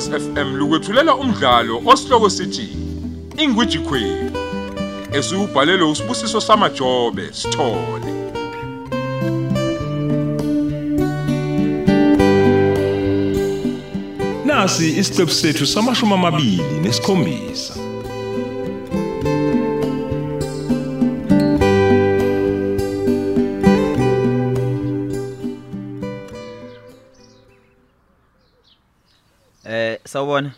Ukhozi FM lukwethulela umdlalo osihloko sithi Ingwiji Queen. Esubhalelwe usibusiso samajobe sithole. Nasi isiqephu sethu samashumi amabili nesikhombisa. Sawubona.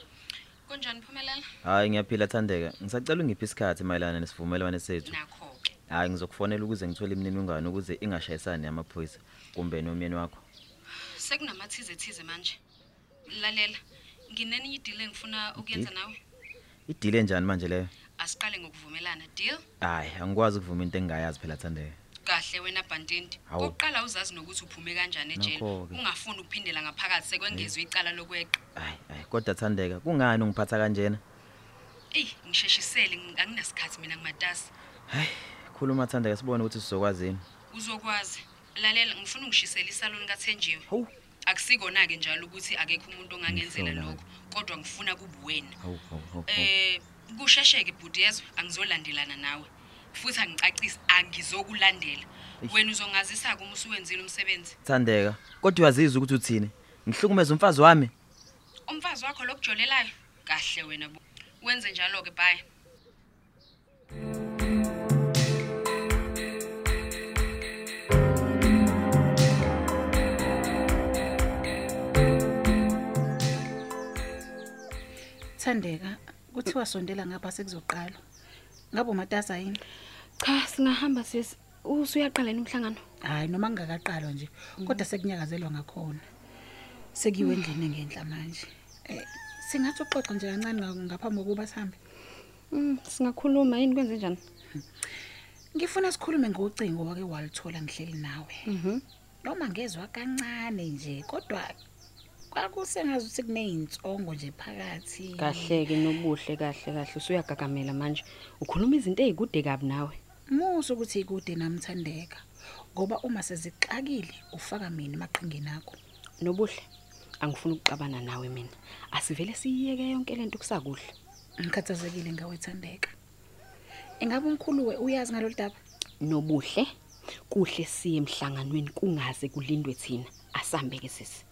Kunjani Phumelela? Hayi ngiyaphila Thandeka. Ngisacela ungiphe isikhathi mayelana nesivumelwano sethu. Nakho ke. Hayi ngizokufonela ukuze ngithole imininingwane ukuze ingashayisani yamaphoyisa kumbe nomyeni wakho. Sekunamathize thize manje. Lalela. Nginenye ideal engifuna ukuyenza nawe. Idile enjani manje leyo? Asiqale ngokuvumelana. Deal? Hayi angikwazi ukuvuma into engingayazi phela Thandeka. Kahle wena Bantindi. Hawu. Kokuqala uzazi nokuthi uphume kanjani ejele. Nakho-ke. Ungafuni ukuphindela ngaphakathi sekwengezwe icala lokweqa. Hayi hayi kodwa Thandeka kungani ungiphatha kanjena? Ey, ngisheshisele ng- anginasikhathi mina ngimatasa. Khuluma Thandeka sibone ukuthi sizokwazini. Uzokwazi. Lalela ngifuna ungishisela isaloni kaThenjiwe. Hawu. Akusikona ke njalo ukuthi akekho umuntu ongangenzela Ngihlola. lokho, kodwa ngifuna kube wena. Hawu hawu hawu. hawu. Eh kushesheke bhuti yezwe angizolandelana nawe futhi angicacisi angizokulandela wena uzongazisa kuma usuwenzile umsebenzi Thandeka kodwa uyaziza ukuthi uthini? Ngihlukumeza umfazi wami. Umfazi wakho lokujolelayo kahle wena bo wenze njalo ke bye Thandeka, kuthiwa sondela ngapha sekuzoqala. Ngabe umatasa yini? Cha, singahamba sisi. Usuyaqala yini umhlangano? Hayi noma ngingakaqalwa nje, kodwa sekunyakazelwa ngakhona. Sekiwe endlini ngenhla manje. Eh singathi uxoxa nje kancane nga- ngaphambi kokuba sihambe. Mm, singakhuluma yini kwenze njani? Ngifuna sikhulume ngocingo wake walithola ngihleli nawe. Mhm. Noma ngezwe kancane nje, kodwa kwakusengazi ukuthi kunezinsongo nje phakathi. Kahle ke nobuhle kahle kahle usuyagagamela manje. Ukhuluma izinto ezikude kabi nawe. Musa ukuthi ikude namthandeka. Ngoba uma sezixakile ufaka mina emaqhingeni akho. Nobuhle. Angifuni ukuxabana nawe mina. Asivele siyiyeke yonke lento kusakuhle. Ngikhathazekile ngawe Thandeka. Ingabe umkhulu we uyazi ngalolu daba? Nobuhle. Kuhle siye emhlanganweni kungaze kulindwe thina. Asambe ke sisi.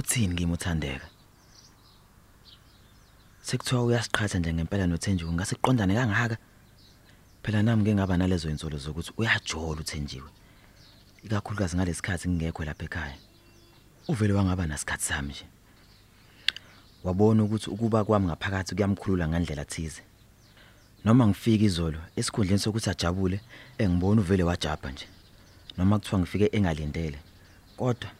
Uthini kimi uthandeka? Sekuthiwa uyasiqhatha nje ngempela noThenjiwe ngasiqondane kangaka. Phela nami ngeke ngaba nalezo insolo zokuthi uyajola uThenjiwe. Ikakhulukazi ngalesikhathi ngingekho lapha ekhaya. Uvele wangaba nasikhathi sami nje. Wabona ukuthi ukuba kwami ngaphakathi kuyamkhulula ngandlela thize. Noma ngifika izolo esikhundleni sokuthi ajabule, engibona uvele wajabha nje. Noma kuthiwa ngifike engalindele. Kodwa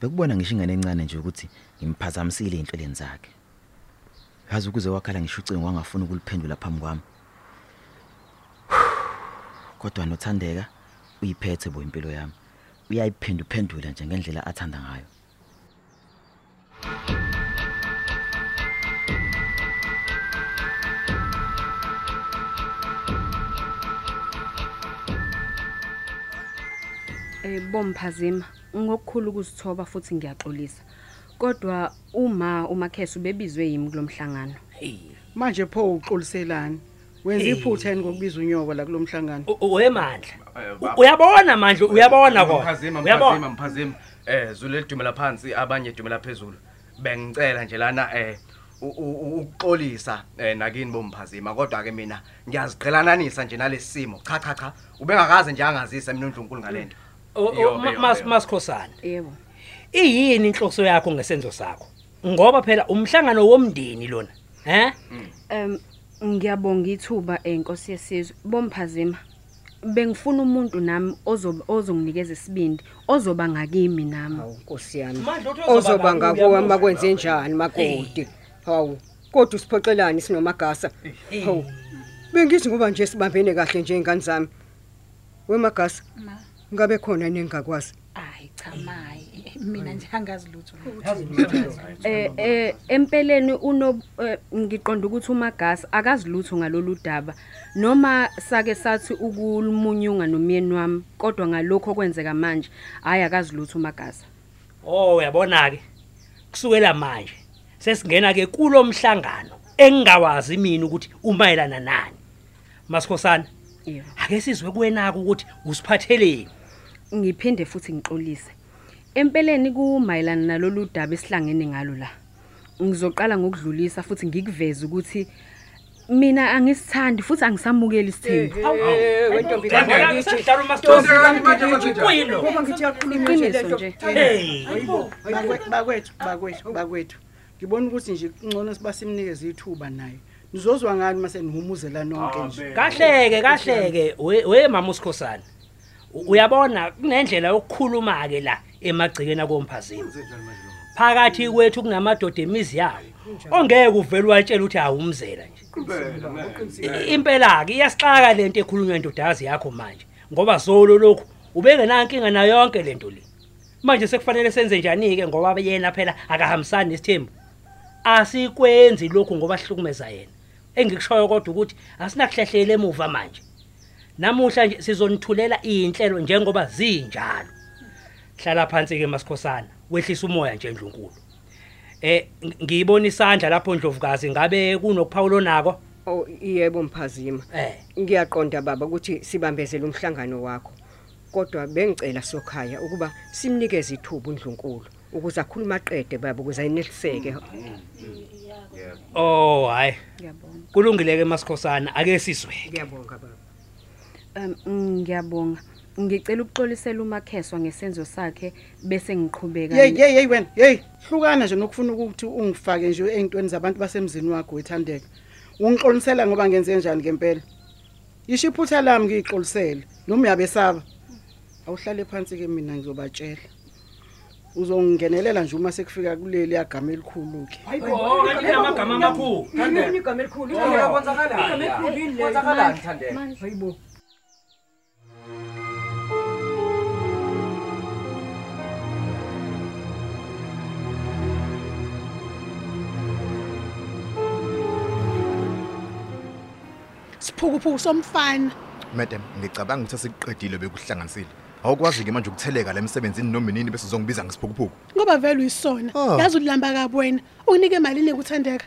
bekubona ngisho ingane encane nje ukuthi ngimphazamisile inhleleni zakhe. Yazi ukuze wakhala ngisho ucingo wangafuna ukuliphendula phambi kwami. Kodwa nothandeka uyiphethe bo impilo yami. Uyayiphendula phendula nje ngendlela athanda ngayo. Eh bomphazima. Ngokukhulu ukuzithoba futhi ngiyaxolisa. Kodwa uma uMakhesi ubebizwe yimi kulomhlangano. manje pho uxoliselani? Wenza iphutha ngokubiza unyoko la kulomhlangano wemandla. Uyabona manje uyabona ko Mphazima uyabona? mphazima. Mphazima eh zule lidumela phansi abanye dumela phezulu. Bengicela nje lana eh u- u- u- ukuxolisa eh nakini bomphazima. Kodwa ke mina ngiyaziqhelananisa nje nalesi simo. Cha cha cha. Ubengakaze nje angazisa mina uNkulunkulu ngalento. Masikhosana Yebo. iyini inhloso yakho ngesenzo sakho ngoba phela umhlangano womndeni lona eh Em ngiyabonga ithuba enkosi yesizwe bomphazima. Bengifuna umuntu nami ozoba ozonginikeza isibindi ozoba ngakimi nami. Nkosi yami. Ozoba uyabuzwa makwenze njani makoti. Hawu. Kodwa usiphoqelani sinomagasa. Hawu. Bengithi ngoba nje sibambene kahle nje ingane zami. Wemagasa Ma, ngabe khona nengakwazi. ayi cha mayi. mina nje angazi lutho Eh eh empeleni uno eh, ngiqonda ukuthi uMagasi akazi lutho ngalolu daba noma sake sathi ukulumunyunga nomyeni wami kodwa ngalokho kwenzeka manje hayi akazi lutho uMagasi. Oh uyabona ke kusukela manje sesingena ke kulomhlangano engingawazi mina ukuthi umayelana nani Masikhosana Yebo. ake sizwe kuwenaka ukuthi usiphatheleni Ngiphinde futhi ngixolise. Empeleni kumayelana nalolu daba esihlangene ngalo la. Ngizoqala ngokudlulisa futhi ngikuveze ukuthi mina angisithandi futhi angisamukeli isithembu. Ngiyabona sihlala uMasikhosi kuyilo Ngoba ngithi yakhulunywa nje Iqiniso lento. nje. hey Bakwe- bakwethu bakwethu bakwethu ngibona ukuthi nje ngcono sibasimnikeze ithuba naye nizozwa ngani mase nihumuzela nonke nje kahleke kahleke we we mama usikhosana U- uyabona kunendlela yokukhuluma ke la emagcikeni akomphazini phakathi kwethu kunamadoda emizi yawo ongeke uvele watshela ukuthi awumzela nje. Impela ke iyasixaka lento ekhulunywa indodakazi yakho manje ngoba zolo lokhu ubengenankinga nayo yonke lento le. Manje sekufanele senze njani ke ngoba yena phela akahambisani nesithembu. Asikwenzi lokhu ngoba sihlukumeza yena. Engikushoyo kodwa ukuthi asinakuhlehlela emuva manje. Namuhla nje sizonithulela inhlelo njengoba zinjalo hlala phansi ke masikhosana wehlisa umoya nje ndlunkulu eh ng- ngiyibona isandla lapho ndlovukazi ngabe kunokuphawulo nako Oh yebo mphazima. eh Ngiyaqonda baba ukuthi sibambezele umhlangano wakho. Kodwa bengicela sokhaya ukuba simnikeze ithuba uNdlunkulu ukuze akhuluma aqede baba ukuze ayeneliseke. oh hayi Ngiyabonga. kulungile ke masikhosana ake sizwe Ngiyabonga baba. Um ngiyabonga. Ngicela ukuxolisela uMakheswa ngesenzo sakhe bese ngiqhubeka. hey hey hey wena hey hlukana nje nokufuna ukuthi ungifake nje ey'ntweni zabantu basemzini wakho wethandeka ungixolisela ngoba ngenze njani ngempela yisho iphutha lami ngiyixolisele noma uyabesaba awuhlale phansi ke mina ngizobatshela uzongigenelela nje uma sekufika kuleli yagama elikhulu ke oh kanti amagama amakhulu Yini igama elikhulu? Kwenzakalani Thandeka? Hayibo. Siphukuphuku somfana Madam, ngicabanga ukuthi sekuqedile bekuhlanganisile. Awukwazi ke manje ukutheleka le msebenzini noma nini bese uzongibiza ngesiphukuphuku. ngoba vele uyisona Ah. yazi ulamba kabi wena unike imali nekuthandeka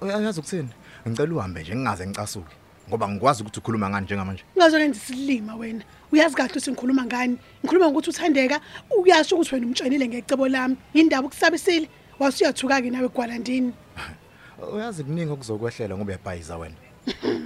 Uyazi ukuthini? Ngicela uhambe nje ngingaze ngicasuke ngoba ngikwazi ukuthi ukhuluma ngani njengamanje. ungazokwenza isilima wena uyazi kahle ukuthi ngikhuluma ngani ngikhuluma ngokuthi uthandeka uyasho ukuthi wena umtshenile ngecebo lami indaba ukusabisile wasuyathuka-ke nawe egwalandini Uyazi kuningi okuzokwehlela ngoba uyabhayiza wena.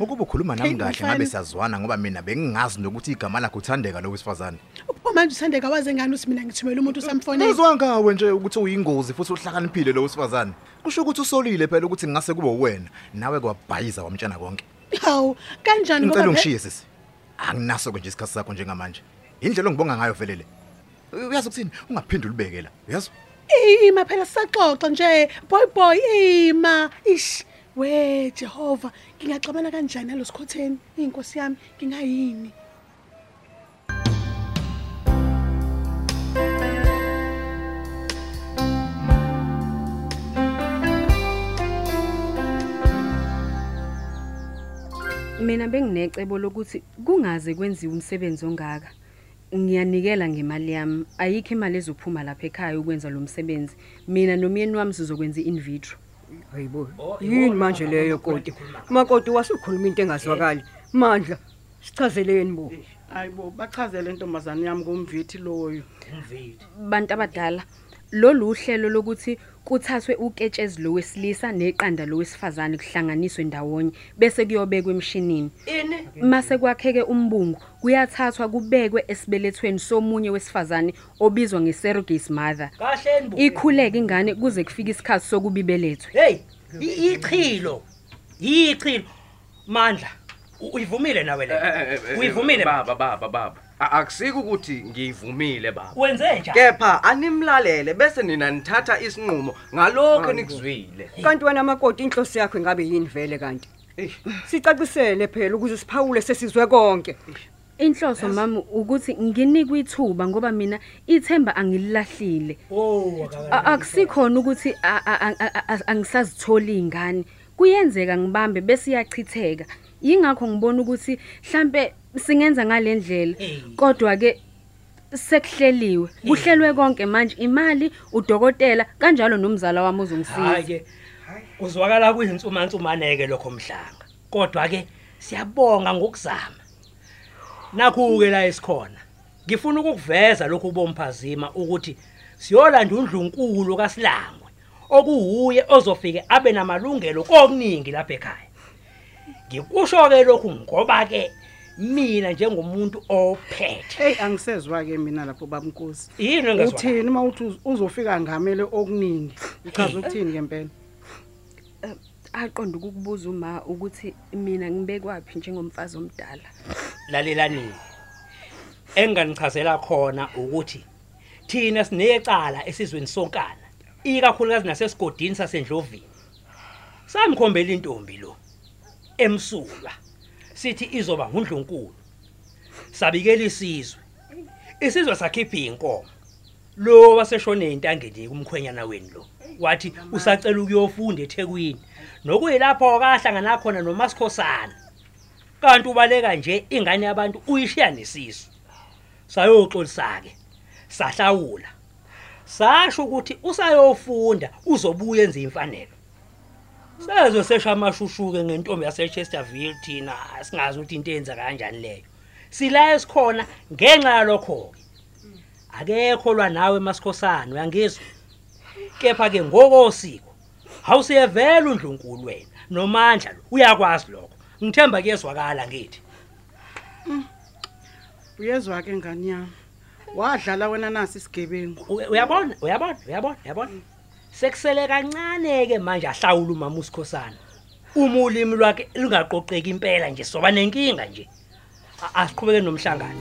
Ukuba ukhuluma nami Hey, kahle mfana. ngabe siyazwana ngoba mina bengingazi nokuthi igama lakho uthandeka lo wesifazane. pho manje uthandeka waze ngani ukuthi mina ngithumela umuntu usamfonela Ngizwa ngawe nje ukuthi uyingozi futhi uhlakaniphile lo wesifazane. Kusho ukuthi usolile phela ukuthi ngase kube wena nawe kwabhayiza wamtshana konke. hawu kanjani Ngicela ngoba ungishiye sisi. Anginaso ke nje isikhathi sakho njengamanje. Indlela ongibonga ngayo velele. Uyazi ukuthini? Ungaphindula ubeke la. Uyazi? ima phela sisaxoxa nje boy boy ima ish we Jehova ngingaxabana kanjani nalosikhotheni inkosi yami ngingayini Mina benginecebo lokuthi kungaze kwenziwe umsebenzi ongaka. Ngiyanikela ngemali yami. Ayikho imali ezophuma lapha ekhaya ukwenza lo msebenzi. Mina nomyeni wami sizokwenza in vitro. Hayibo. Yini manje leyo koti? Makoti wasukhuluma into engazwakali. Mandla. Sichazeleni bo. hayibo bachazele intombazane yami kumvithi loyo Bantu abadala, lolu uhlelo lokuthi kuthathwe uketshezi lo wesilisa neqanda lo wesifazane kuhlanganiswe ndawonye bese kuyobekwa emshinini. Mase kwakheke umbungu kuyathathwa kubekwe esibelethweni somunye wesifazane obizwa ngesurrogate mother. kahle nibu Ikhuleke ingane kuze kufike isikhathi sokuba ibelethwe. hey i- ichilo ichilo mandla u- uyivumile nawe le uyivumile baba baba baba baba A- akusiko ukuthi ngiyivumile baba. Wenze njani? Kepha animlalele bese nina nithatha isinqumo. Ngalokho enikuzwile Kanti wena makoti inhloso yakho ingabe yini vele kanti? Sicacisele phela ukuze siphawule sesizwe konke. inhloso mama ukuthi nginikwe ithuba ngoba mina ithemba angililahlile oh akusikhona ukuthi a- a- a- a- a- angisazitholi ingane. Kuyenzeka ngibambe bese iyachitheka yingakho ngibona ukuthi mhlambe singenza ngalendlela. Kodwa ke sekuhleliwe. Kuhlelwe konke manje. Imali udokotela kanjalo nomzala wami uzongisiza. Hayi ke kuzwakala kuyinsumansumaneke lokho mhlanga. Kodwa ke siyabonga ngokuzama. Nakhu ke la esikhona ngifuna ukukuveza lokhu bomphazima ukuthi siyolanda undlunkulu kaSilangwe okuhuye ozofike abe namalungelo kokuningi lapha ekhaya. Ngikusho ke lokhu ngoba ke mina njengomuntu ophethe hey angisezwa ke mina lapho babamnkosi yini engezwa uthini uma uthi uz- uzofika ngamele okuningi? Uchaza ukuthini ngempela? Aqonda ukukubuza uma ukuthi mina ngibekwapi njengomfazi omdala? Lalelani enganichazela khona ukuthi thina sinecala esizweni sonkana ikakhulukazi nasesigodini sasendlovini. Samkhombela intombi lo. Emsulwa sithi izoba ngundlunkulu. Sabikela isizwe. Isizwe sakhipha inkomo lo waseshone intangeni kumkhwenyana weni lo wathi usacela ukuyofunda eThekwini. Nokuyilapho akahlangana khona noMasikhosana kanti ubaleka nje ingane yabantu uyishiya nesisu sayoxolisa ke sahlawula. Sasho ukuthi usayofunda uzobuya enze imfanelo. Sezwe sesha amashushuke ngentombi yaseChesterville thina singazi ukuthi into yenza kanjani leyo. Sila esikhona ngenxa yalokho ke. Akekho lwa nawe masikhosana uyangizwa. Kepha ke ngokosiko awusiyevela undlunkulu wena nomandla lo uyakwazi lokho. Ngithemba kuyezwakala ngithi. uyezwa ke ngani yami wadlala wena nasi isigebengu Uyabona uyabona uyabona uyabona. Sekusele kancane ke manje ahlawula umama usikhosana. Uma ulimi lwakhe lungaqoqeki impela nje soba nenkinga nje. Asiqhubeke nomhlangano.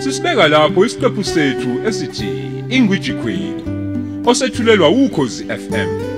Sisibeka lapho isiqephu sethu esithi Ingwiji Queen osethulelwa ukhozi FM